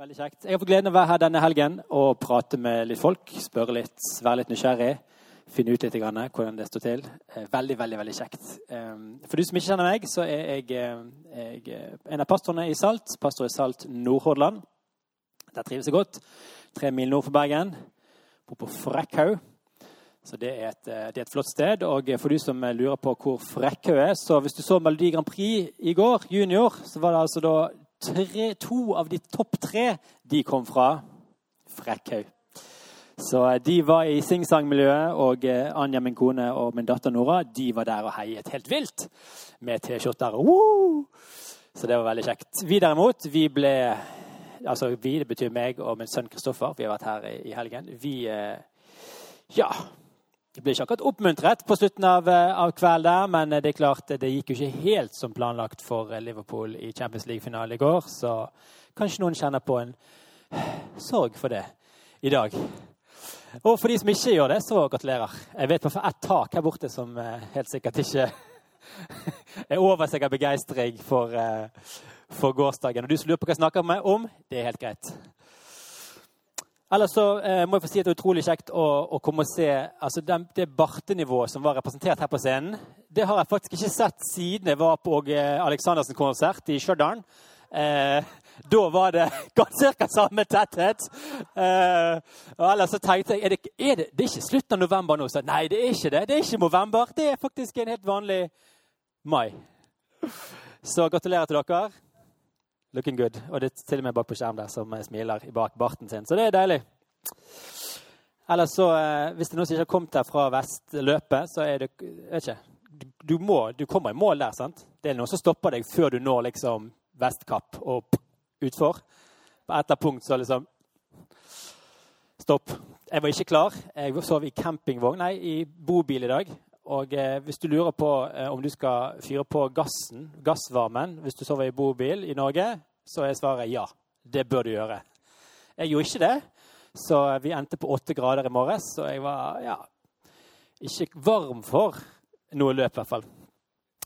Veldig kjekt. Jeg har fått gleden av å være her denne helgen og prate med litt folk. Spørre litt, være litt nysgjerrig. Finne ut litt hvordan det står til. Eh, veldig, veldig veldig kjekt. Eh, for du som ikke kjenner meg, så er jeg, eh, jeg en av pastorene i Salt. Pastor i Salt Nordhordland. Der trives jeg godt. Tre mil nord for Bergen. Bor på Frekkhaug. Så det er, et, det er, et, flott sted. Og for du som lurer på hvor Frekkhaug er, så hvis du så Melodi Grand Prix i går, junior, så var det altså da tre, to av de topp tre de kom fra Frekkhaug. Så eh, de var i singsangmiljøet, og eh, Anja, min kone, og min datter Nora de var der og heiet helt vilt med T-skjorter. Så det var veldig kjekt. Vi derimot, vi ble Altså vi, det betyr meg og min sønn Kristoffer. Vi har vært her i, helgen. Vi eh, Ja, det ble ikke akkurat oppmuntret på slutten av, eh, av kvelden, der, men det er klart det gikk jo ikke helt som planlagt for eh, Liverpool i Champions League-finalen i går. Så kanskje noen kjenner på en sorg for det i dag. Og for de som ikke gjør det, så gratulerer. Jeg vet på ett tak her borte som eh, helt sikkert ikke er over seg av begeistring for, for gårsdagen. Og du som lurer på hva jeg snakker om, det er helt greit. Ellers så eh, må jeg få si at det er utrolig kjekt å, å komme og se altså den, det bartenivået som var representert her på scenen. Det har jeg faktisk ikke sett siden jeg var på eh, Aleksandersen konsert i Stjørdal. Eh, da var det ca. samme tetthet. Eh, og ellers så tenkte jeg er det, er det, det er ikke slutten av november nå. Så nei, det er ikke det. Det er ikke november. Det er faktisk en helt vanlig mai. Så gratulerer til dere. Looking good. Og det er til og med bak på skjerm der som smiler bak barten sin. Så det er deilig. Eller så, eh, Hvis det er noen som ikke har kommet her fra vestløpet, så er det vet ikke, du, må, du kommer i mål der. sant? Det er noen som stopper deg før du når liksom Vestkapp og utfor. På et punkt så liksom Stopp. Jeg var ikke klar. Jeg sov i campingvogn, nei, i bobil i dag. Og eh, hvis du lurer på eh, om du skal fyre på gassen, gassvarmen hvis du sover i bobil i Norge, så er svaret ja. Det bør du gjøre. Jeg gjorde ikke det, så vi endte på åtte grader i morges. Så jeg var ja, ikke varm for noe løp, i hvert fall.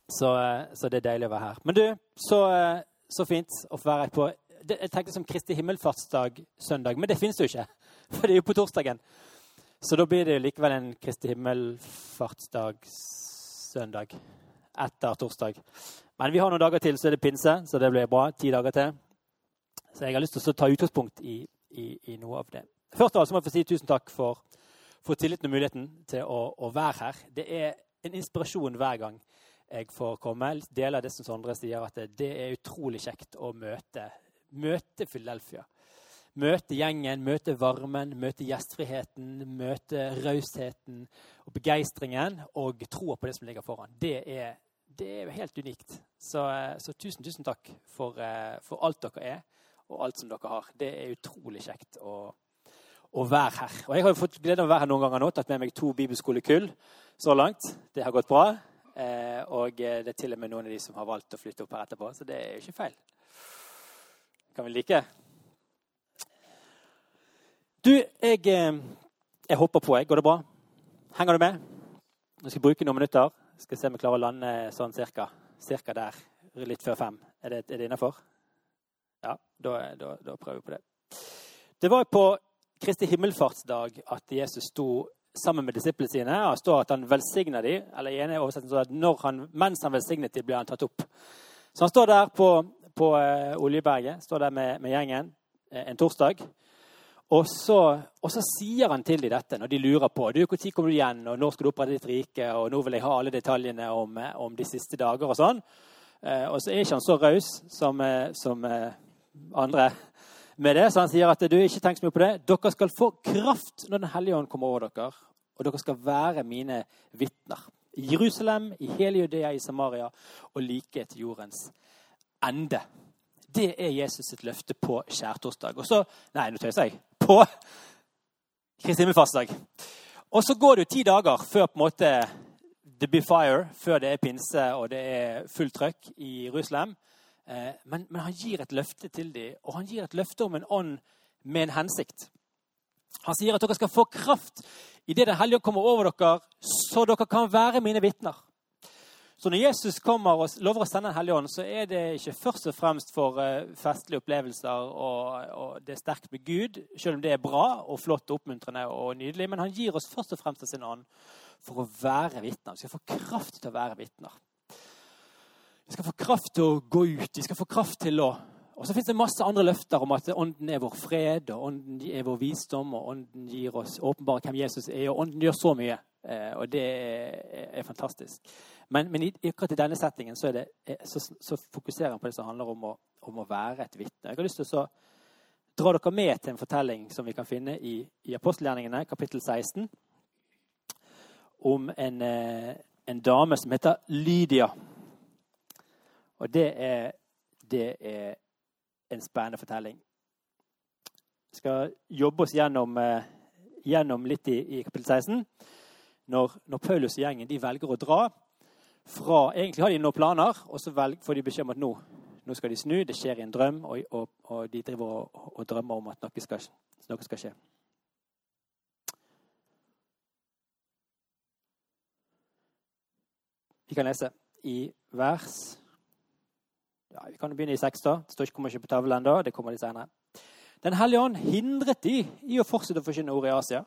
Så, eh, så, det er deilig å være her. Men du, så, eh, så fint å få være her på Jeg tenkte som Kristi himmelfartsdag søndag, men det finnes jo ikke. For det er jo på torsdagen. Så da blir det likevel en Kristi himmelfartsdag søndag etter torsdag. Men vi har noen dager til, så er det pinse, så det blir bra. Ti dager til. Så jeg har lyst til å ta utgangspunkt i, i, i noe av det. Først av alt må jeg få si tusen takk for, for tilliten og muligheten til å, å, være her. Det er en inspirasjon hver gang jeg får komme. Deler det som Sondre sier, at det, det er utrolig kjekt å møte, møte Philadelphia møte gjengen, møte varmen, møte gjestfriheten, møte rausheten og begeistringen og troa på det som ligger foran. Det er, det er helt unikt. Så, så, tusen, tusen takk for, eh, for, alt dere er, og alt som dere har. Det er utrolig kjekt å, å være her. Og jeg har jo fått glede av å være her noen ganger nå. Tatt med meg to bibelskolekull så langt. Det har gått bra. Eh, og det er til og med noen av de som har valgt å flytte opp her etterpå, så det er jo ikke feil. Kan vi like? Du, jeg, eh, jeg hopper på. Jeg. Går det bra? Henger du med? Jeg skal bruke noen minutter. Jeg skal se om jeg klarer å lande sånn cirka. Cirka der. Litt før fem. Er det, er det innafor? Ja, da, da, da, prøver vi på det. Det var på Kristi himmelfartsdag at Jesus sto sammen med disiplene sine. Det står at han velsigna dem, eller i ene oversettelsen at han, mens han velsignet dem, ble han tatt opp. Så han står der på, på uh, Oljeberget, står der med, med gjengen uh, en torsdag. Og så, og så, sier han til dem dette når de lurer på du, når kommer du igjen, og når skal du opprette ditt rike, og nå vil jeg ha alle detaljene om, om de siste dager. Og sånn. Eh, og så er ikke han så raus som, eh, som eh, andre med det, så han sier at du ikke tenk så mye på det. Dere skal få kraft når Den hellige ånd kommer over dere, og dere skal være mine vitner. I Jerusalem, i hele Judea, i Samaria og like til jordens ende. Det er Jesus sitt løfte på skjærtorsdag. Og så Nei, nå tøyser jeg. På Kristi himmelfartsdag. Og så går det jo ti dager før på en måte det blir fire, før det er pinse og det er fullt trøkk i Jerusalem. Eh, men, men, han gir et løfte til dem, og han gir et løfte om en ånd med en hensikt. Han sier at dere skal få kraft idet Den hellige kommer over dere, så dere kan være mine vitner. Så når Jesus kommer og lover å sende Den hellige ånd, så er det ikke først og fremst for uh, festlige opplevelser og, og, det er sterkt med Gud, selv om det er bra og flott og oppmuntrende og nydelig. Men han gir oss først og fremst av sin ånd for å være vitner. Vi skal få kraft til å være vitner. Vi skal få kraft til å gå ut. Vi skal få kraft til å og så fins det masse andre løfter om at Ånden er vår fred, og Ånden er vår visdom, og Ånden gir oss åpenbart hvem Jesus er. og Ånden gjør så mye, eh, og det er, fantastisk. Men, men akkurat i denne settingen så, det, eh, så, så fokuserer han på det som handler om å, om å være et vitne. Jeg har lyst til å dra dere med til en fortelling som vi kan finne i, i apostelgjerningene, kapittel 16, om en, eh, en dame som heter Lydia. Og det er, det er en spennende fortelling. Vi skal jobbe oss gjennom, eh, gjennom litt i, i, kapittel 16. Når, når, Paulus og gjengen velger å dra fra Egentlig har de noen planer, og så velg, får de beskjed om at nå, nå, skal de snu. Det skjer i en drøm, og, og, og de driver og, og, drømmer om at noe skal, noe skal skje. Vi kan lese i vers ja, Vi kan begynne i seks. da. Det står ikke, kommer ikke på tavlen ennå. Det kommer litt senere. Den hellige ånd hindret de i å fortsette å forkynne ordet i Asia.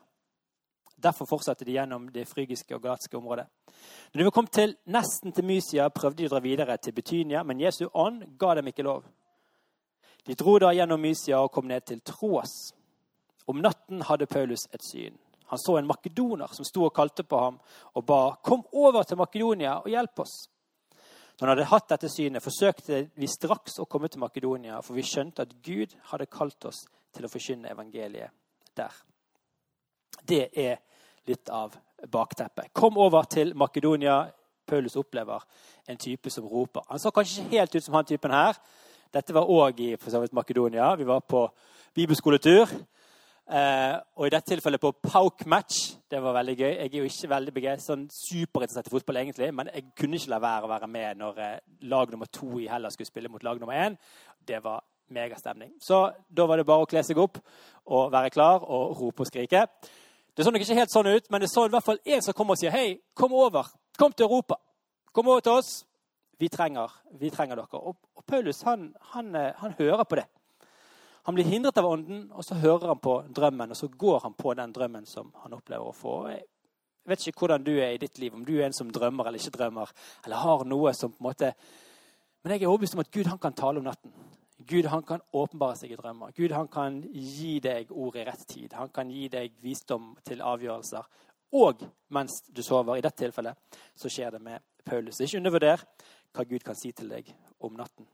Derfor fortsatte de gjennom det frygiske og galatiske området. Når de var kommet til, nesten til Mysia, prøvde de å dra videre til Betynia, men Jesu ånd ga dem ikke lov. De dro da gjennom Mysia og kom ned til Troas. Om natten hadde Paulus et syn. Han så en makedoner som sto og kalte på ham og ba, 'Kom over til Makedonia og hjelp oss.' Når han hadde hatt dette synet, forsøkte vi straks å komme til Makedonia, for vi skjønte at Gud hadde kalt oss til å forkynne evangeliet der. Det er litt av bakteppet. Kom over til Makedonia. Paulus opplever en type som roper. Han så kanskje ikke helt ut som han typen her. Dette var òg i Makedonia. Vi var på bibelskoletur. Eh, og i dette tilfellet på Pauk Match. Det var veldig gøy. Jeg er jo ikke veldig sånn superinteressert i fotball, egentlig, men jeg kunne ikke la være å være med når eh, lag nummer to i Hellas skulle spille mot lag nummer én. Det var megastemning. Så da var det bare å kle seg opp og være klar og rope og skrike. Det så nok ikke helt sånn ut, men det så i hvert fall en som kom og sier hei, kom over. Kom til Europa. Kom over til oss. Vi trenger, vi trenger dere. Og, og Paulus han, han, eh, han hører på det. Han blir hindret av ånden, og så hører han på drømmen, og så går han på den drømmen som han opplever å få. Jeg vet ikke hvordan du er i ditt liv, om du er en som drømmer eller ikke drømmer, eller har noe som på en måte Men jeg er overbevist om at Gud han kan tale om natten. Gud han kan åpenbare seg i drømmer. Gud han kan gi deg ord i rett tid. Han kan gi deg visdom til avgjørelser. Og mens du sover. I dette tilfellet så skjer det med Paulus. Ikke undervurder hva Gud kan si til deg om natten.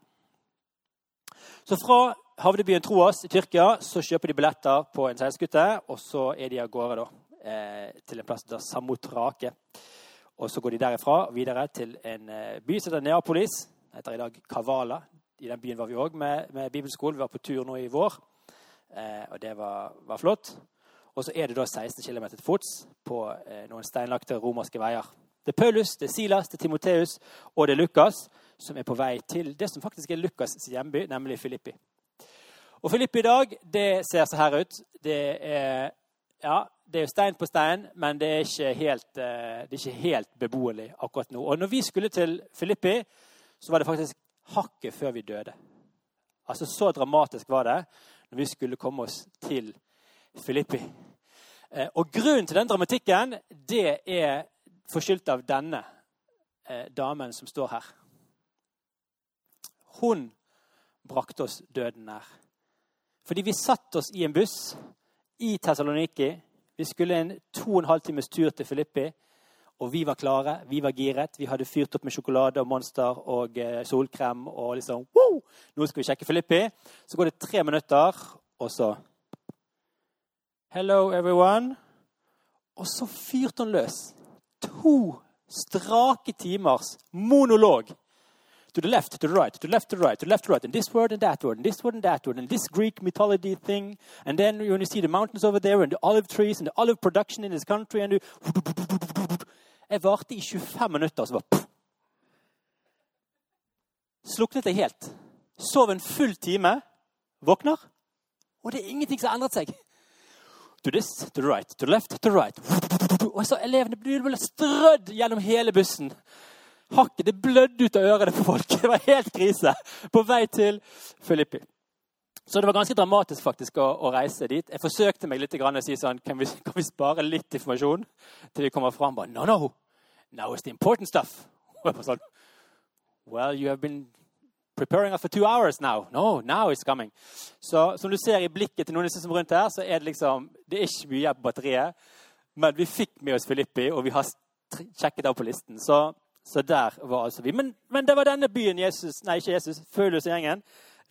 Så fra havnebyen Troas i Tyrkia så kjøper de billetter på en seilskute, og så er de av gårde da, eh, til en plass der Samotrake. Og så går de derifra videre til en eh, by som heter Neapolis. Heter i dag Kavala. I den byen var vi òg med, med bibelskolen. Vi var på tur nå i vår, eh, og det var, var, flott. Og så er det da 16 km til fots på eh, noen steinlagte romerske veier. Det er Paulus, det er Silas, det er Timoteus og det er Lukas som er på vei til det som faktisk er Lukas' hjemby, nemlig Filippi. Og Filippi i dag, det ser så her ut. Det er, ja, det er stein på stein, men det er ikke helt, eh, det er ikke helt beboelig akkurat nå. Og når vi skulle til Filippi, så var det faktisk hakket før vi døde. Altså Så dramatisk var det når vi skulle komme oss til Filippi. Eh, og grunnen til den dramatikken, det er forskyldt av denne eh, damen som står her. Hun brakte oss døden nær. Fordi vi satte oss i en buss i Tessaloniki. Vi skulle en to og en halv times tur til Filippi. Og vi var klare, vi var giret. Vi hadde fyrt opp med sjokolade og Monster og eh, solkrem. og liksom, wow, Nå skal vi sjekke Filippi. Så går det tre minutter, og så Hello, everyone. Og så fyrte hun løs. To strake timers monolog to the left, to the right, to the left, to the right, to the left, to the right, and this word and that word, and this word and that word, and this Greek mythology thing, and then when you see the mountains over there, and the olive trees, and the olive production in this country, and you... Jeg varte i 25 minutter, og så bare Sluknet jeg helt. Sov en full time. Våkner, og det er ingenting som har endret seg. To this, to the right, to the left, to the right. Og så elevene ble strødd gjennom hele bussen. hakket det blødde ut av ørene på folk. Det var helt krise på vei til Filippi. Så det var ganske dramatisk faktisk å, å reise dit. Jeg forsøkte meg litt å si sånn kan vi, kan vi, spare litt informasjon til vi kommer fram? Bare, no, no, now it's the important stuff. Sånn, Well, you have been preparing for two hours now. No, now it's coming. Så som du ser i blikket til noen som rundt her, så er det liksom Det er ikke mye på batteriet. Men vi fikk med oss Filippi, og vi har sjekket av på listen. Så, så der var altså vi. Men, men, det var denne byen Jesus, nei, ikke Jesus, Følus gjengen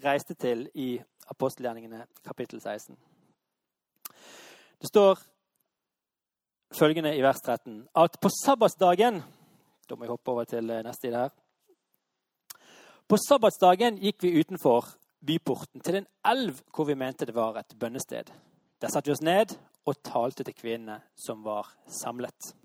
reiste til i apostelgjerningene kapittel 16. Det står følgende i vers 13 at på sabbatsdagen Da må jeg hoppe over til neste side her. På sabbatsdagen gikk vi utenfor byporten til en elv hvor vi mente det var et bønnested. Der satte vi oss ned og talte til kvinnene som var samlet.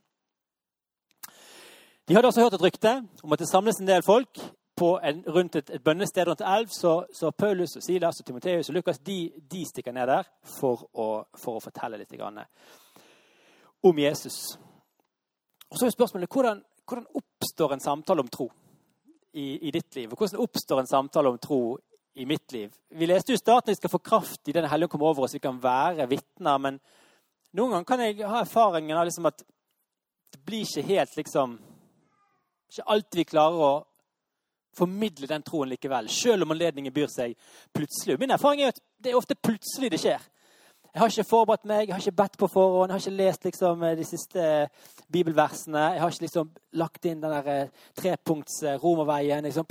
De hadde også hørt et rykte om at det samles en del folk en, rundt et, et, bønnested rundt elv. Så, så, Paulus, og Silas, og Timoteus og Lukas de, de stikker ned der for å, for å fortelle litt om Jesus. Og så er spørsmålet hvordan, hvordan oppstår en samtale om tro? i, i, ditt liv? Og hvordan oppstår en samtale om tro i mitt liv? Vi leste jo i starten at vi skal få kraft i denne hellige kommer over oss, vi kan være vitner. Men noen ganger kan jeg ha erfaringen av liksom at det blir ikke helt liksom Ikke alltid vi klarer å formidle den troen likevel, selv om anledningen byr seg plutselig. Min erfaring er at det er ofte plutselig det skjer. Jeg har ikke forberedt meg, jeg har ikke bedt på forhånd, jeg har ikke lest liksom, de siste bibelversene. Jeg har ikke liksom, lagt inn den der eh, trepunkts eh, romerveien. Liksom.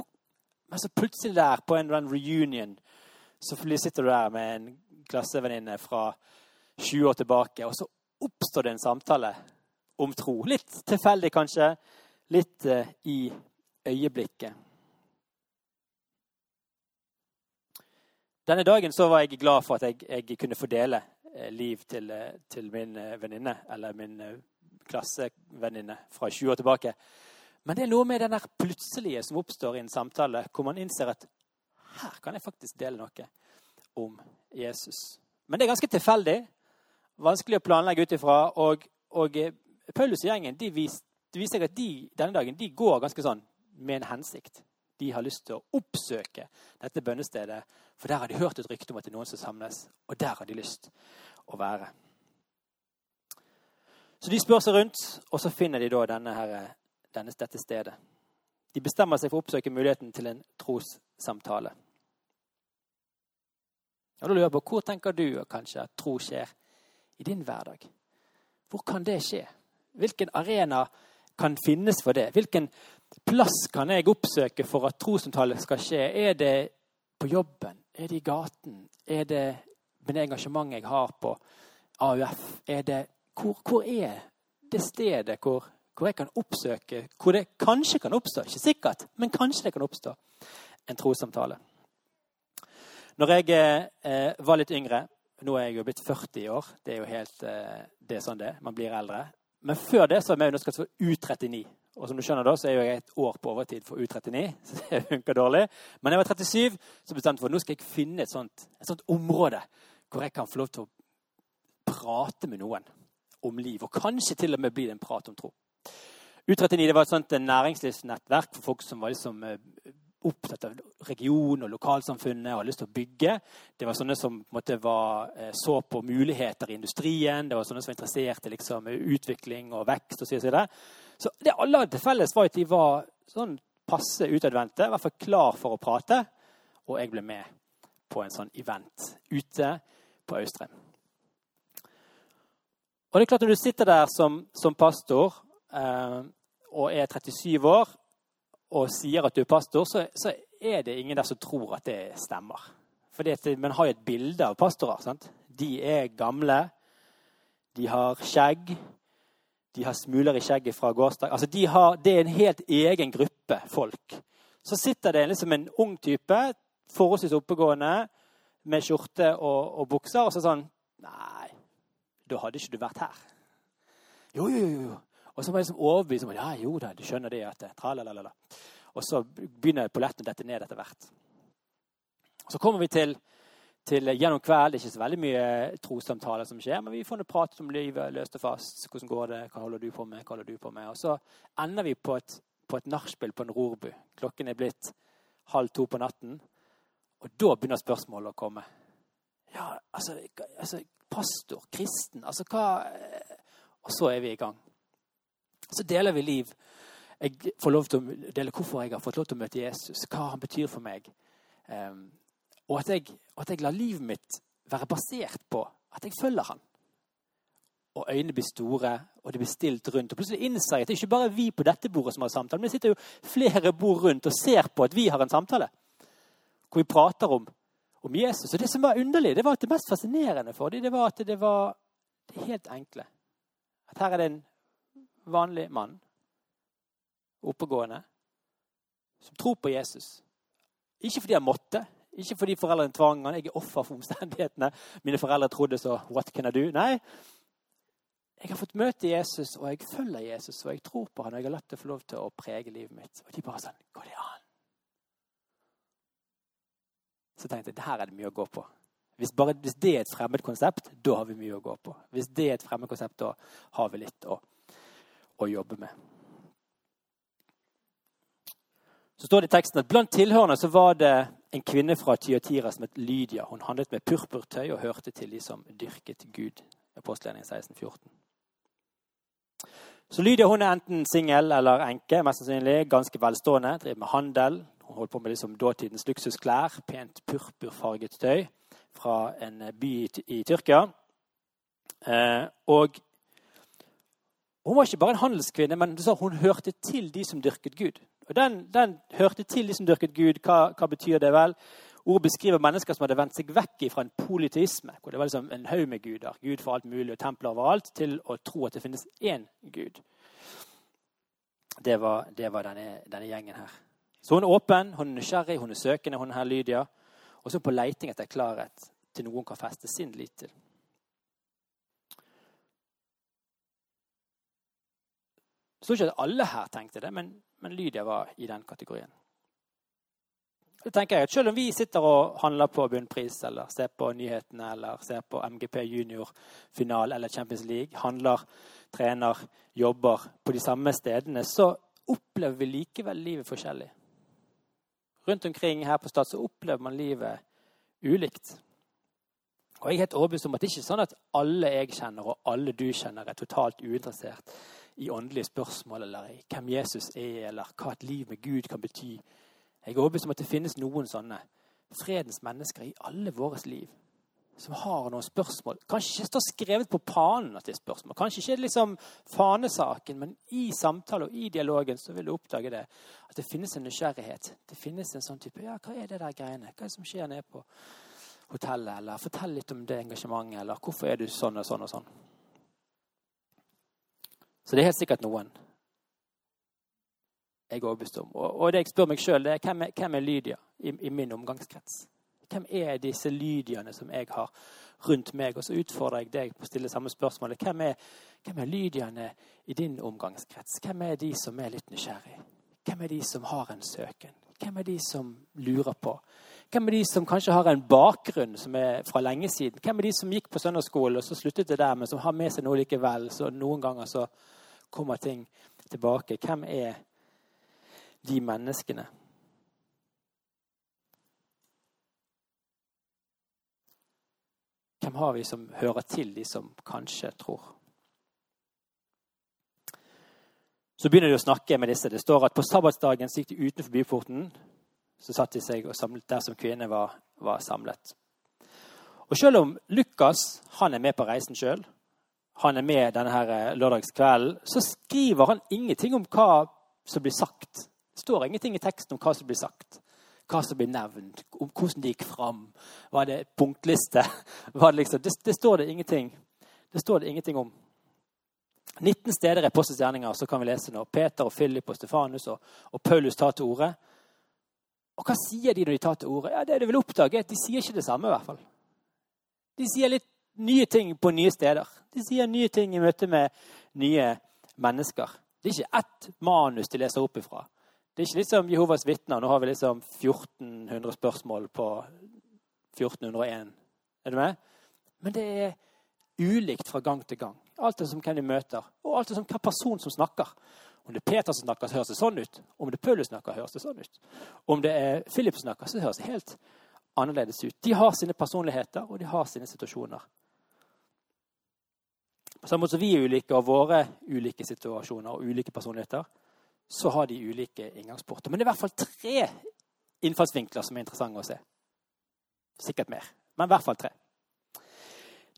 Men så plutselig der, på en reunion, så sitter du der med en klassevenninne fra 20 år tilbake, og så oppstår det en samtale om tro. Litt tilfeldig, kanskje. Litt uh, i øyeblikket. Denne dagen så var jeg glad for at jeg, jeg kunne fordele eh, liv til, eh, til min eh, venninne, eller min klassevenninne fra 20 år tilbake. Men det er noe med den der plutselige som oppstår i en samtale, hvor man innser at her kan jeg faktisk dele noe om Jesus. Men det er ganske tilfeldig. Vanskelig å planlegge ut ifra. Og, og Paulus og gjengen de viser, de viser at de denne dagen de går ganske sånn med en hensikt de har lyst til å oppsøke dette bønnestedet. For der har de hørt et rykte om at det er noen som samles, og der har de lyst å være. Så de spør seg rundt, og så finner de da denne her, denne, dette stedet. De bestemmer seg for å oppsøke muligheten til en trossamtale. Og da lurer jeg på, Hvor tenker du kanskje at tro skjer i din hverdag? Hvor kan det skje? Hvilken arena kan finnes for det? Hvilken plass kan jeg oppsøke for at trosomtale skal skje? Er det på jobben? Er det i gaten? Er det med det engasjementet jeg har på AUF? Er det, hvor, hvor er det stedet hvor, hvor, jeg kan oppsøke Hvor det kanskje kan oppstå, ikke sikkert, men kanskje det kan oppstå en trossamtale? Når jeg eh, var litt yngre Nå er jeg jo blitt 40 år. Det er jo helt eh, det er sånn det Man blir eldre. Men før det så var vi underskrevet for U39. Og som du skjønner da, så er jeg et år på overtid for U39, så det funker dårlig. Men jeg var 37, så bestemte jeg for at nå skal jeg finne et sånt, et sånt område hvor jeg kan få lov til å prate med noen om liv. Og kanskje til og med bli det en prat om tro. U39 det var et sånt næringslivsnettverk for folk som var liksom eh, opptatt av regionen og lokalsamfunnet og har lyst til å bygge. Det var sånne som måte, var, eh, så på muligheter i industrien. Det var sånne som var interessert i liksom, utvikling og vekst. og så videre. Så det alle hadde til felles, var at de var sånn passe utadvendte, i hvert fall klar for å prate. Og jeg ble med på en sånn event ute på Austrheim. Og det er klart Når du sitter der som, som pastor eh, og er 37 år og sier at du er pastor, så, så, er det ingen der som tror at det stemmer. For man har jo et bilde av pastorer. Sant? De er gamle. De har skjegg. De har smuler i skjegget fra gårsdag. Altså de har, det er en helt egen gruppe folk. Så sitter det liksom en ung type, forholdsvis oppegående, med skjorte og, og bukser, og så sånn Nei, da hadde ikke du vært her. Jo, jo, jo. Og så var jeg liksom overbevist om ja, jo da, du skjønner det. at tralalala. Og så begynner polletten å dette ned etter hvert. Så kommer vi til, til gjennom kveld. Det er ikke så veldig mye trossamtaler som skjer, men vi får pratet om livet løst og fast. Hvordan går det? Hva holder du på med? Hva holder du på med? Og så ender vi på et, på et nachspiel på en rorbu. Klokken er blitt halv to på natten. Og da begynner spørsmålet å komme. Ja, altså, altså Pastor, kristen, altså hva Og så er vi i gang. Så deler vi liv. Jeg får lov til å dele hvorfor jeg har fått lov til å møte Jesus, hva han betyr for meg. Um, og at jeg, at jeg lar livet mitt være basert på at jeg følger han. Og øynene blir store, og det blir stilt rundt. Og plutselig innser jeg at det er ikke bare vi på dette bordet som har samtale, men det sitter jo flere bord rundt og ser på at vi har en samtale. Hvor vi prater om, om Jesus. Og det som var underlig, det var at det mest fascinerende for dem, det var at det var det helt enkle. At her er det en vanlig mann, oppegående, som tror på Jesus. Ikke fordi han måtte, ikke fordi foreldrene tvang han. Jeg er offer for omstendighetene. Mine foreldre trodde så What can I do? Nei. Jeg har fått møte Jesus, og jeg følger Jesus, og jeg tror på han, og jeg har latt det få lov til å prege livet mitt. Og de bare sånn Går det an? Så tenkte jeg det her er det mye å gå på. Hvis, bare, hvis det er et fremmed konsept, da har vi mye å gå på. Hvis det er et fremmed konsept, da har vi litt å, å jobbe med. Så står det i teksten at Blant tilhørende så var det en kvinne fra Tyatira som het Lydia. Hun handlet med purpurtøy og hørte til de som dyrket Gud. Apostelgjerningen 1614. Så Lydia hun er enten singel eller enke, mest sannsynlig, ganske velstående. Driver med handel. Hun holdt på med liksom dåtidens luksusklær. Pent purpurfarget tøy fra en by i, Tyrkia. Eh, og hun var ikke bare en handelskvinne, men hun hørte til de som dyrket Gud. Og den, den, hørte til de som dyrket Gud. Hva, hva, betyr det vel? Ordet beskriver mennesker som hadde vendt seg vekk fra en politisme, hvor det var liksom en haug med guder, Gud for alt mulig og templer overalt, til å tro at det finnes én Gud. Det var, det var denne, denne, gjengen her. Så hun er åpen, hun er nysgjerrig, hun er søkende, hun er her Lydia. Og så på leiting etter klarhet til noen kan feste sin lit til. Så ikke at alle her tenkte det, men men Lydia var i den kategorien. Det tenker jeg at Selv om vi sitter og handler på bunnpris, eller ser på nyhetene, eller ser på MGP junior-final eller Champions League, handler, trener, jobber på de samme stedene, så opplever vi likevel livet forskjellig. Rundt omkring her på Stad så opplever man livet ulikt. Og jeg er helt overbevist om at det ikke er sånn at alle jeg kjenner, og alle du kjenner, er totalt uinteressert i åndelige spørsmål eller i hvem Jesus er, eller hva et liv med Gud kan bety. Jeg er overbevist om at det finnes noen sånne fredens mennesker i alle våres liv som har noen spørsmål. Kanskje ikke står skrevet på panen at det er spørsmål. Kanskje ikke liksom fanesaken, men i samtalen og i dialogen så vil du oppdage det. At det finnes en nysgjerrighet. Det finnes en sånn type Ja, hva er det der greiene? Hva er det som skjer nede på hotellet? Eller fortell litt om det engasjementet. Eller hvorfor er du sånn og sånn og sånn? Så det er helt sikkert noen jeg er overbevist om. Og, det jeg spør meg sjøl, er hvem er, hvem er Lydia i, i, min omgangskrets? Hvem er disse Lydiaene som jeg har rundt meg? Og så utfordrer jeg deg på å stille samme spørsmål. Hvem er, hvem er Lydiaene i din omgangskrets? Hvem er de som er litt nysgjerrig? Hvem er de som har en søken? Hvem er de som lurer på? Hvem er de som kanskje har en bakgrunn som er fra lenge siden? Hvem er de som gikk på søndagsskolen og så sluttet det der, men som har med seg noe likevel? Så noen ganger så kommer ting tilbake. Hvem er de menneskene? Hvem har vi som hører til de som kanskje tror? Så begynner de å snakke med disse. Det står at på sabbatsdagen gikk de utenfor byporten. Så satt de seg og samlet der som kvinnene var, var samlet. Og Selv om Lukas han er med på reisen sjøl, han er med denne her eh, lørdagskvelden, så skriver han ingenting om hva som blir sagt. Det står ingenting i teksten om hva som blir sagt, hva som blir nevnt, om hvordan det gikk fram. Var det punktliste? Var det, liksom, det, det, står det ingenting Det står det ingenting om. 19 steder i Postens gjerninger så kan vi lese når Peter og Philip og Stefanus og, og Paulus tar til orde. Og hva sier de når de tar til orde? Ja, det du vil oppdage, at de sier ikke det samme. i hvert fall. De sier litt nye ting på nye steder. De sier nye ting i møte med nye mennesker. Det er ikke ett manus de leser opp ifra. Det er ikke liksom Jehovas vitner. Nå har vi liksom 1400 spørsmål på 1401. Er du med? Men det er ulikt fra gang til gang. Alt det som hvem de møter, og alt det som hvilken person som snakker. Om det er Peter som snakker, så høres det sånn ut. Om det er Paulus snakker, høres det sånn ut. Om det er Philip som snakker, så høres det helt annerledes ut. De har sine personligheter, og de har sine situasjoner. På samme måte som vi er ulike, og våre ulike situasjoner og ulike personligheter, så har de ulike inngangsporter. Men det er i hvert fall tre innfallsvinkler som er interessante å se. Sikkert mer, men i hvert fall tre.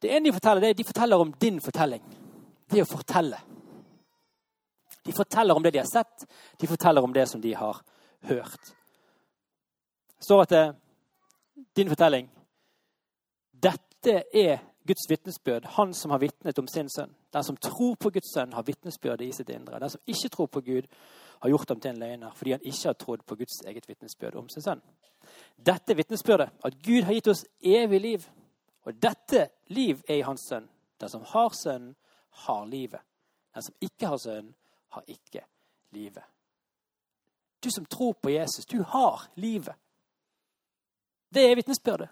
Det ene de forteller, det er de forteller om din fortelling. Det å fortelle. De forteller om det de har sett, de forteller om det som de har hørt. Det står at eh, din fortelling Dette er Guds vitnesbyrd, han som har vitnet om sin sønn. Den som tror på Guds sønn, har vitnesbyrdet i sitt indre. Den som ikke tror på Gud, har gjort ham til en løgner fordi han ikke har trodd på Guds eget vitnesbyrd om sin sønn. Dette vitnesbyrdet, at Gud har gitt oss evig liv, og dette liv er i hans sønn. Den som har sønnen, har livet. Den som ikke har sønnen, har ikke livet. Du som tror på Jesus, du har livet. Det er vitnesbyrdet.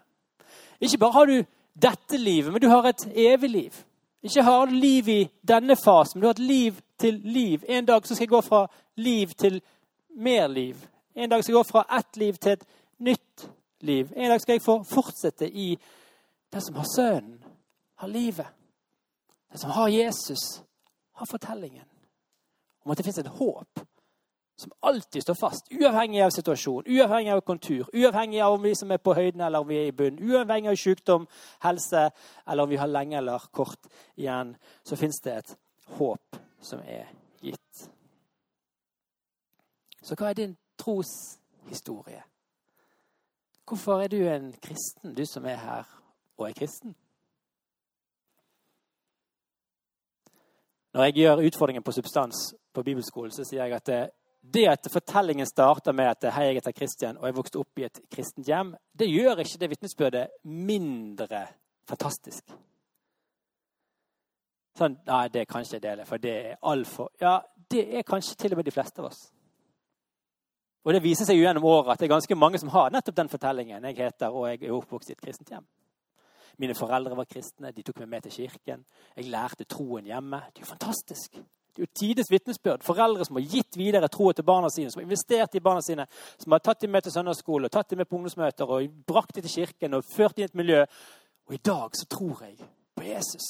Ikke bare har du dette livet, men du har et evig liv. Ikke har du liv i denne fasen, men du har et liv til liv. En dag så skal jeg gå fra liv til mer liv. En dag skal jeg gå fra ett liv til et nytt liv. En dag skal jeg få fortsette i det som har Sønnen, har livet. Det som har Jesus, har fortellingen om at det fins et håp som alltid står fast, uavhengig av situasjon, uavhengig av kontur, uavhengig av om vi som er på høyden eller om vi er i bunn, uavhengig av sykdom, helse eller om vi har lenge eller kort igjen, så fins det et håp som er gitt. Så hva er din troshistorie? Hvorfor er du en kristen, du som er her og er kristen? Når jeg gjør utfordringen på substans på bibelskolen, så sier jeg at det, det at fortellingen starter med at hei, jeg heter Kristian og jeg vokste opp i et kristent hjem, det gjør ikke det vitnesbyrdet mindre fantastisk. Sånn Nei, det kan ikke jeg dele, for det er altfor Ja, det er kanskje til og med de fleste av oss. Og det viser seg jo gjennom året at det er ganske mange som har nettopp den fortellingen. Jeg heter og jeg er oppvokst i et kristent hjem. Mine foreldre var kristne, de tok meg med til kirken. Jeg lærte troen hjemme. Det er jo fantastisk. Jo tides vitnesbyrd. Foreldre som har gitt videre troen til barna sine, som har investert i barna sine, som har tatt dem med til søndagsskole, og tatt dem med på ungdomsmøter og brakt dem til kirken og ført dem i et miljø. Og i dag så tror jeg på Jesus.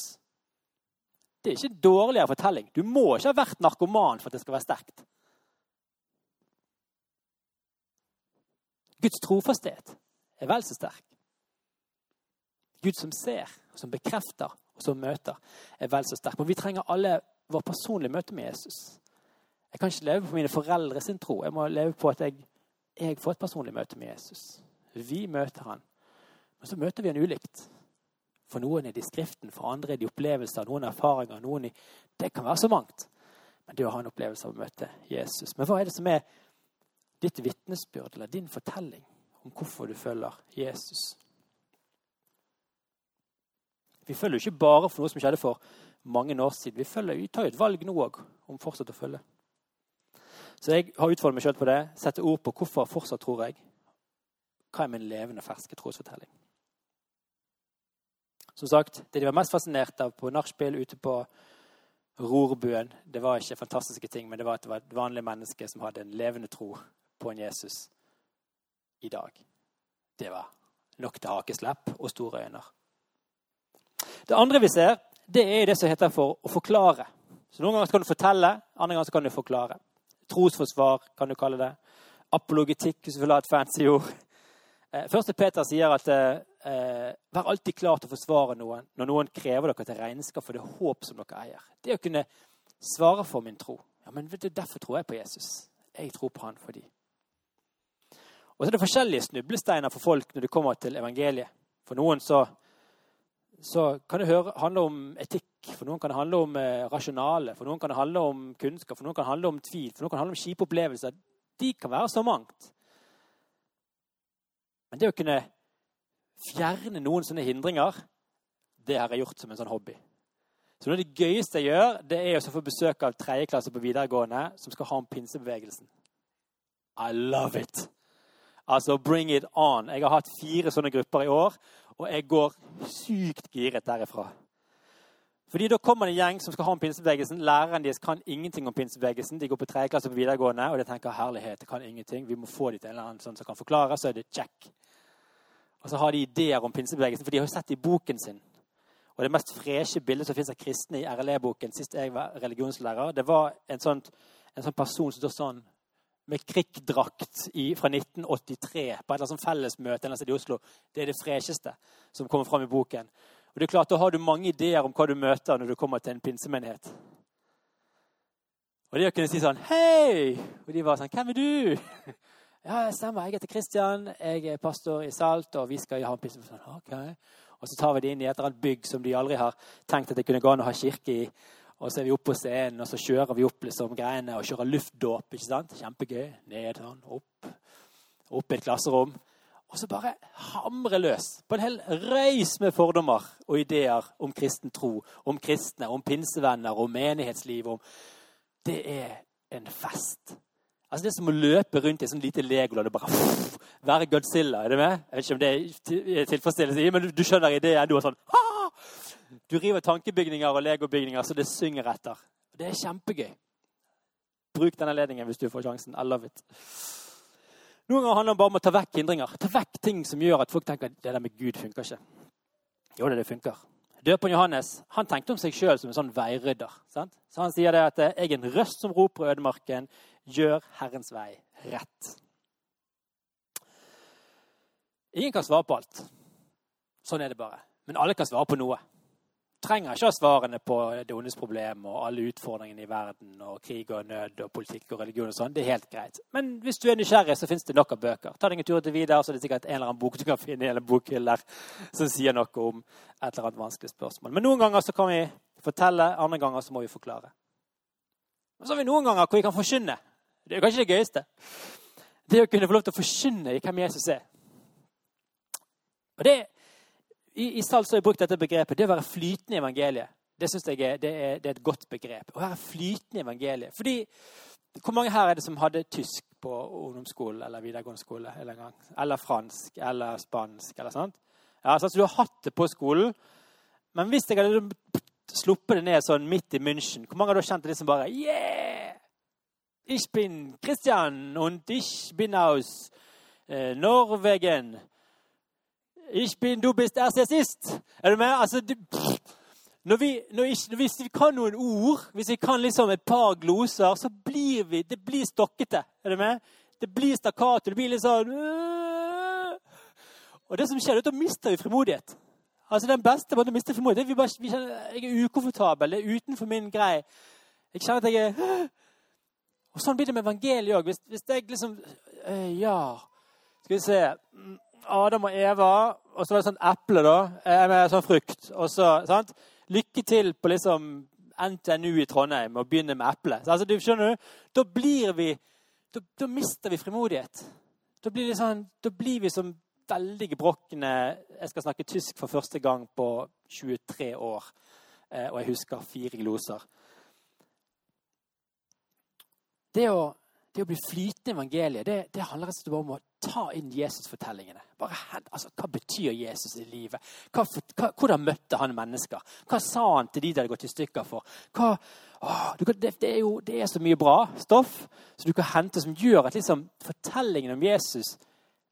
Det er ikke en dårligere fortelling. Du må ikke ha vært narkoman for at det skal være sterkt. Guds trofasthet er vel så sterk. Gud som ser, som bekrefter og som møter, er vel så sterk. Men vi trenger alle vår personlige møte med Jesus. Jeg kan ikke leve på mine foreldres tro. Jeg må leve på at jeg, jeg får et personlig møte med Jesus. Vi møter han. Men så møter vi han ulikt. For noen er det i Skriften, for andre er det i opplevelser, noen erfaringer. noen i, Det kan være så mangt. Men det å ha en opplevelse av å møte Jesus. Men hva er det som er ditt vitnesbyrd eller din fortelling om hvorfor du følger Jesus? Vi følger jo ikke bare for noe som skjedde for mange år siden. Vi, følger, vi tar jo et valg nå òg om fortsatt å følge. Så jeg har utfordret meg sjøl på det. Sette ord på hvorfor fortsatt tror jeg. Hva er min levende, ferske trosfortelling? Som sagt, Det de var mest fascinert av på nachspiel ute på rorbuen, det var ikke fantastiske ting, men det var at det var et vanlig menneske som hadde en levende tro på en Jesus i dag. Det var nok til hakeslepp og store øyne. Det andre vi ser, det er det som heter for å forklare. Så Noen ganger kan du fortelle, andre ganger kan du forklare. Trosforsvar kan du kalle det. Apologetikk, hvis du vil ha et fancy ord. Eh, første Peter sier at eh, vær alltid klar til å forsvare noen når noen krever dere til regnskap for det håp som dere eier. Det å kunne svare for min tro. Ja, men vet du, Derfor tror jeg på Jesus. Jeg tror på han fordi. Og så er det forskjellige snublesteiner for folk når det kommer til evangeliet. For noen så så kan det høre, handle om etikk. For noen kan det handle om eh, rasjonale, for noen kan det handle om kunnskap, for noen kan det handle om tvil, for noen kan det handle om kjipe opplevelser. De kan være så mangt. Men det å kunne fjerne noen sånne hindringer, det har jeg gjort som en sånn hobby. Så Noe av det gøyeste jeg gjør, det er å få besøk av tredjeklasse på videregående som skal ha om pinsebevegelsen. I love it! Altså, bring it on. Jeg har hatt fire sånne grupper i år, og jeg går sykt giret derifra. Fordi Da kommer det en gjeng som skal ha om pinsebevegelsen. Læreren deres kan ingenting om pinsebevegelsen. De går på tredje klasse på videregående, og de tenker herlighet, det kan ingenting. Vi må få de til en eller annen sånn som kan forklare, så er det check. Og så har de ideer om pinsebevegelsen, for de har jo sett det i boken sin. Og det mest freshe bildet som fins av kristne i RLE-boken sist jeg var religionslærer, det var en sånn, en sånn person som står sånn med krikkdrakt fra 1983 på et eller annet fellesmøte i Oslo. Det er det fresheste som kommer fram i boken. Og det er klart, Da har du mange ideer om hva du møter når du kommer til en pinsemenighet. Og de kunne si sånn Hei! Og de var sånn Hvem er du? Ja, jeg stemmer. Jeg heter Kristian. Jeg er pastor i Salt, og vi skal ha en pinsemenighet. Sånn, okay. Og så tar vi det inn i et eller annet bygg som de aldri har tenkt at det kunne gå an å ha kirke i. Og så er vi oppe på scenen, og så kjører vi opp liksom greiene og kjører luftdåp. ikke sant? Kjempegøy. Ned sånn, opp. Opp i et klasserom. Og så bare hamre løs på en hel røys med fordommer og ideer om kristen tro, om kristne, om pinsevenner, om menighetsliv. Om det er en fest. Altså Det er som å løpe rundt i et sånt lite Legoland og bare pff, være Godzilla. Er det med? Jeg vet ikke om det er tilfredsstillelse men du, skjønner ideen. Du er sånn! Du river tankebygninger og legobygninger så det synger etter. Det er kjempegøy. Bruk denne ledningen hvis du får sjansen. I love it. Noen ganger handler det bare om å ta vekk hindringer. Ta vekk ting som gjør at folk tenker at det der med Gud funker ikke. Jo, det, det funker. Døperen Johannes han tenkte om seg sjøl som en sånn veirydder. Sant? Så Han sier det at 'jeg er en røst som roper i ødemarken'. Gjør Herrens vei rett. Ingen kan svare på alt. Sånn er det bare. Men alle kan svare på noe trenger ikke ha svarene på det problem og alle utfordringene i verden og krig og nød og politikk og religion og sånn. Det er helt greit. Men hvis du er nysgjerrig, så fins det nok av bøker. Ta deg en tur til videre, så er det sikkert en eller annen bok du kan finne i en bokhylle som sier noe om et eller annet vanskelig spørsmål. Men noen ganger så kan vi fortelle, andre ganger så må vi forklare. Og så har vi noen ganger hvor vi kan forkynne. Det er kanskje det gøyeste. Det å kunne få lov til å forkynne i hvem Jesus er. Og det i, i så har jeg brukt dette begrepet. Det å være flytende i evangeliet. Det synes jeg er, det er, det er et godt begrep. Å være flytende i evangeliet. Fordi Hvor mange her er det som hadde tysk på ungdomsskole eller videregående skole? Eller, gang? eller fransk eller spansk? eller sånt? Ja, så Du har hatt det på skolen. Men hvis jeg hadde sluppet det ned sånn midt i München, hvor mange har da kjent det som bare Yeah! Ich bin Christian und ich bin aus eh, Norwegen. Ich bin, du bist erst sist. Er du med? Altså, du, når vi, når ikke, hvis vi kan noen ord, hvis vi kan liksom et par gloser, så blir vi Det blir stokkete. Er du med? Det blir stakkato. Det blir litt sånn. Og det som skjer, er at da mister vi frimodighet. Altså Den beste måten å miste frimodighet vi bare, vi kjenner, Jeg er ukomfortabel. Det er utenfor min greie. Jeg kjenner at jeg er. Og Sånn blir det med evangeliet òg. Hvis, hvis jeg liksom øh, Ja, skal vi se Adam og Eva, og så var det sånn eple, da, eh, med sånn frukt. Og så, sant? Lykke til på liksom NTNU i Trondheim og begynne med eple. Altså, du skjønner du? Da blir vi Da, da mister vi frimodighet. Da blir, sånn, da blir vi som veldig gebrokne Jeg skal snakke tysk for første gang på 23 år, eh, og jeg husker fire gloser. Det å det å bli flytende i evangeliet, det, det handler rett og slett om å ta inn Jesus-fortellingene. Bare, altså, Hva betyr Jesus i livet? Hva, hva, hvordan møtte han mennesker? Hva sa han til de det hadde gått i stykker for? Hva, å, det, det, er jo, det er så mye bra stoff som du kan hente, som gjør at liksom, fortellingen om Jesus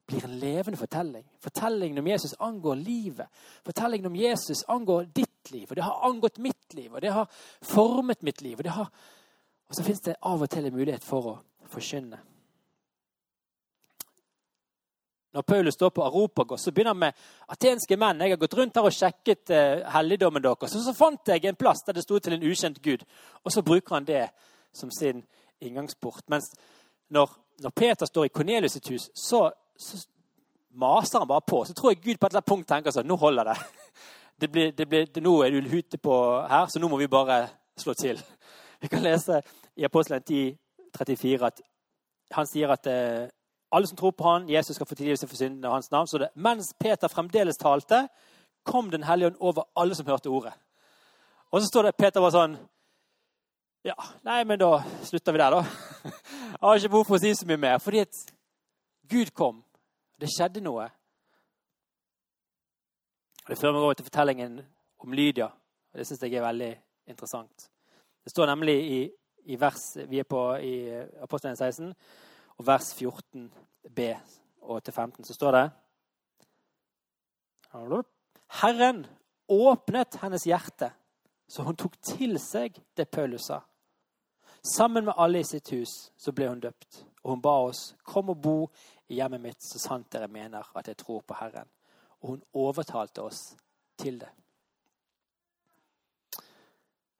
blir en levende fortelling. Fortellingen om Jesus angår livet. Fortellingen om Jesus angår ditt liv, og det har angått mitt liv, og det har formet mitt liv. Og, har, og så fins det av og til en mulighet for å forkynne. Når Paulus står på Aropagos, så begynner han med atenske menn. Jeg har gått rundt her og sjekket eh, helligdommen deres. Og så fant jeg en plass der det sto til en ukjent gud. Og så bruker han det som sin inngangsport. Mens når, når Peter står i Kornelius sitt hus, så, så, maser han bare på. Så tror jeg Gud på et eller annet punkt tenker sånn Nå holder det. det, blir, det, blir, det nå er du hute på her, så nå må vi bare slå til. Vi kan lese i Apostelen 10 34 at han sier at eh, alle som tror på han, Jesus skal få tilgivelse for syndene av hans navn. Så det, mens Peter fremdeles talte, kom Den hellige ånd over alle som hørte ordet. Og så står det Peter var sånn Ja, nei, men da slutter vi der, da. Jeg har ikke behov for å si så mye mer. Fordi at Gud kom. Det skjedde noe. Og Det fører meg over til fortellingen om Lydia. Det syns jeg er veldig interessant. Det står nemlig i, i vers Vi er på i Apostelen 16, og vers 14b og til 15, så står det Herren åpnet hennes hjerte, så hun tok til seg det Paulus sa. Sammen med alle i sitt hus så ble hun døpt, og hun ba oss kom og bo i hjemmet mitt så sant dere mener at jeg tror på Herren. Og hun overtalte oss til det.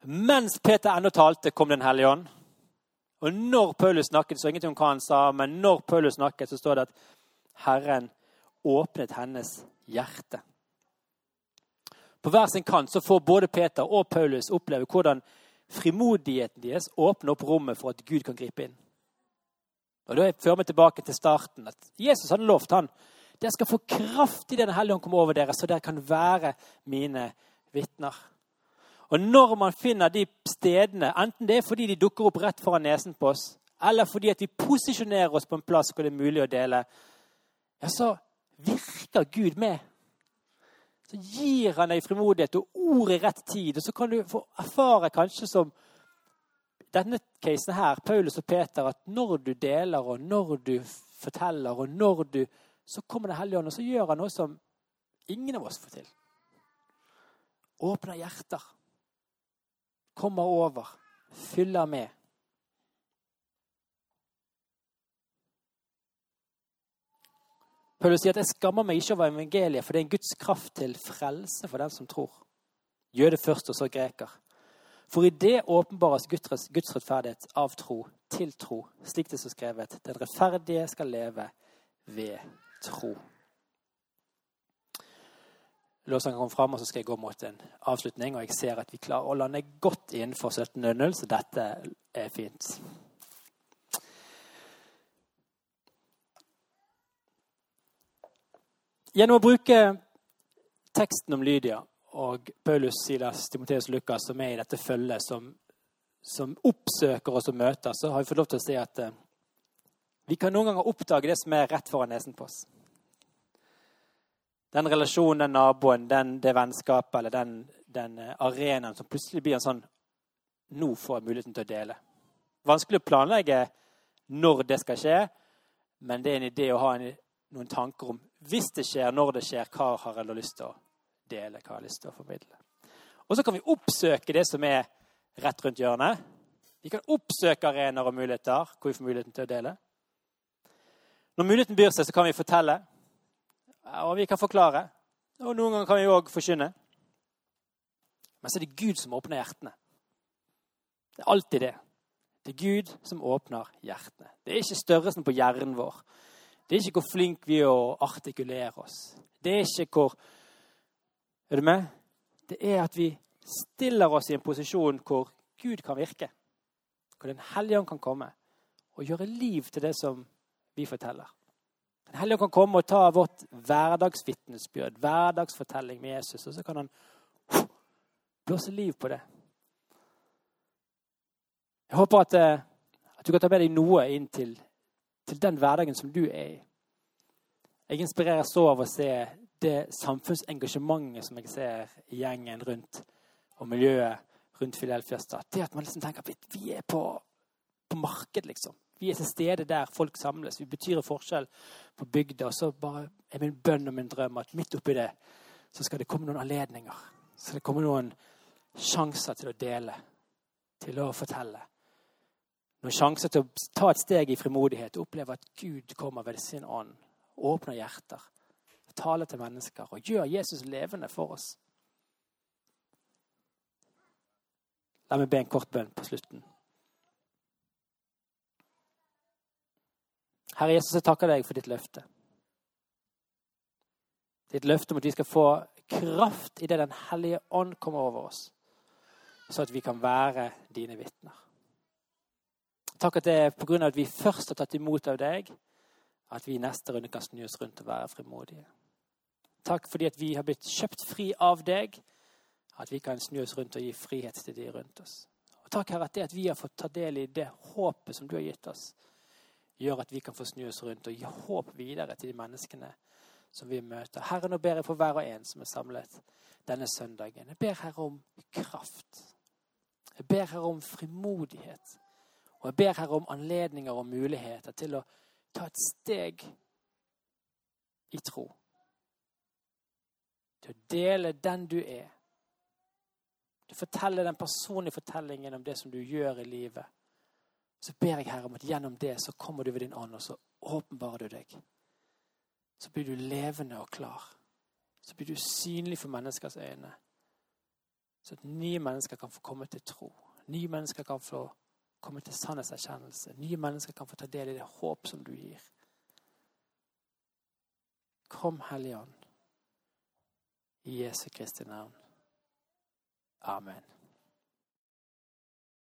Mens Peter ennå talte, kom Den hellige ånd. Og når Paulus snakket, så ingenting om hva han sa, men når Paulus snakket, så står det at Herren åpnet hennes hjerte. På hver sin kant så får både Peter og Paulus oppleve hvordan frimodigheten deres åpner opp rommet for at Gud kan gripe inn. Og Da fører vi tilbake til starten. at Jesus hadde lovt han, dere skal få kraft i Den hellige ånd komme over dere, så dere kan være mine vitner. Og når man finner de stedene, enten det er fordi de dukker opp rett foran nesen på oss, eller fordi at vi posisjonerer oss på en plass hvor det er mulig å dele, ja, så virker Gud med. Så gir han deg frimodighet og ord i rett tid. Og så kan du få erfare kanskje som denne casen her, Paulus og Peter, at når du deler, og når du forteller, og når du Så kommer Den hellige ånd, og så gjør han noe som ingen av oss får til. Åpner hjerter. Kommer over. Fyller med. Paulus sier at 'jeg skammer meg ikke over evangeliet', for det er en Guds kraft til frelse for den som tror. Jøde først, og så greker. For i det åpenbares Guds, Guds rettferdighet av tro til tro, slik det er skrevet. Den rettferdige skal leve ved tro. Låssangen kom fram, og så skal jeg gå mot en avslutning. Og jeg ser at vi klarer å lande godt innenfor 17.00, så dette er fint. Gjennom å bruke teksten om Lydia og Paulus, Silas, Timoteus og Lukas, som er i dette følget, som, som, oppsøker og møter, så har vi fått lov til å si at eh, vi kan noen ganger oppdage det som er rett foran nesen på oss. Den relasjonen, den naboen, den, det vennskapet eller den, den uh, arenaen som plutselig blir en sånn Nå får jeg muligheten til å dele. Vanskelig å planlegge når det skal skje, men det er en idé å ha en, noen tanker om hvis det skjer, når det skjer, hva har jeg lyst til å dele? Hva har jeg lyst til å formidle? Og så kan vi oppsøke det som er rett rundt hjørnet. Vi kan oppsøke arenaer og muligheter hvor vi får muligheten til å dele. Når muligheten byr seg, så kan vi fortelle, og vi kan forklare. Og noen ganger kan vi òg forkynne. Men så er det Gud som åpner hjertene. Det er alltid det. Det er Gud som åpner hjertene. Det er ikke størrelsen på hjernen vår. Det er ikke hvor flink vi er å artikulere oss. Det er ikke hvor Er du med? Det er at vi stiller oss i en posisjon hvor Gud kan virke. Hvor Den hellige ånd kan komme og gjøre liv til det som vi forteller. Den hellige kan komme og ta vårt hverdagsvitnesbyrd, hverdagsfortelling med Jesus, og så kan han blåse liv på det. Jeg håper at, eh, at du kan ta med deg noe inn til til den hverdagen som du er i. Jeg inspireres så av å se det samfunnsengasjementet som jeg ser i gjengen rundt, og miljøet rundt Fidelfia stad. Det at man liksom tenker at vi er på, på marked, liksom. Vi er til stede der folk samles. Vi betyr en forskjell på bygda. Så bare er min bønn og min drøm at midt oppi det så skal det komme noen anledninger. Så det kommer noen sjanser til å dele, til å fortelle noen sjanser til å ta et steg i frimodighet og oppleve at Gud kommer ved sin ånd, åpner hjerter, taler til mennesker og gjør Jesus levende for oss. La meg be en kort bønn på slutten. Herre Jesus, jeg takker deg for ditt løfte. Ditt løfte om at vi skal få kraft idet Den hellige ånd kommer over oss, så at vi kan være dine vitner. Takk at det er pga. at vi først har tatt imot av deg, at vi i neste runde kan snu oss rundt og være frimodige. Takk fordi at vi har blitt kjøpt fri av deg, at vi kan snu oss rundt og gi frihet til de rundt oss. Og takk, Herre, at det at vi har fått ta del i det håpet som du har gitt oss, gjør at vi kan få snu oss rundt og gi håp videre til de menneskene som vi møter. Herre, nå ber jeg for hver og en som er samlet denne søndagen. Jeg ber Herre om kraft. Jeg ber Herre om frimodighet. Og jeg ber Herre om anledninger og muligheter til å ta et steg i tro. Til å dele den du er. Til å fortelle den personlige fortellingen om det som du gjør i livet. Så ber jeg Herre om at gjennom det så kommer du ved din ånd, og så åpenbarer du deg. Så blir du levende og klar. Så blir du synlig for menneskers øyne. Så at nye mennesker kan få komme til tro. Nye mennesker kan få komme til sannhetserkjennelse. Nye mennesker kan få ta del i det håp som du gir. Kom, Hellige Ånd, i Jesu Kristi navn. Amen.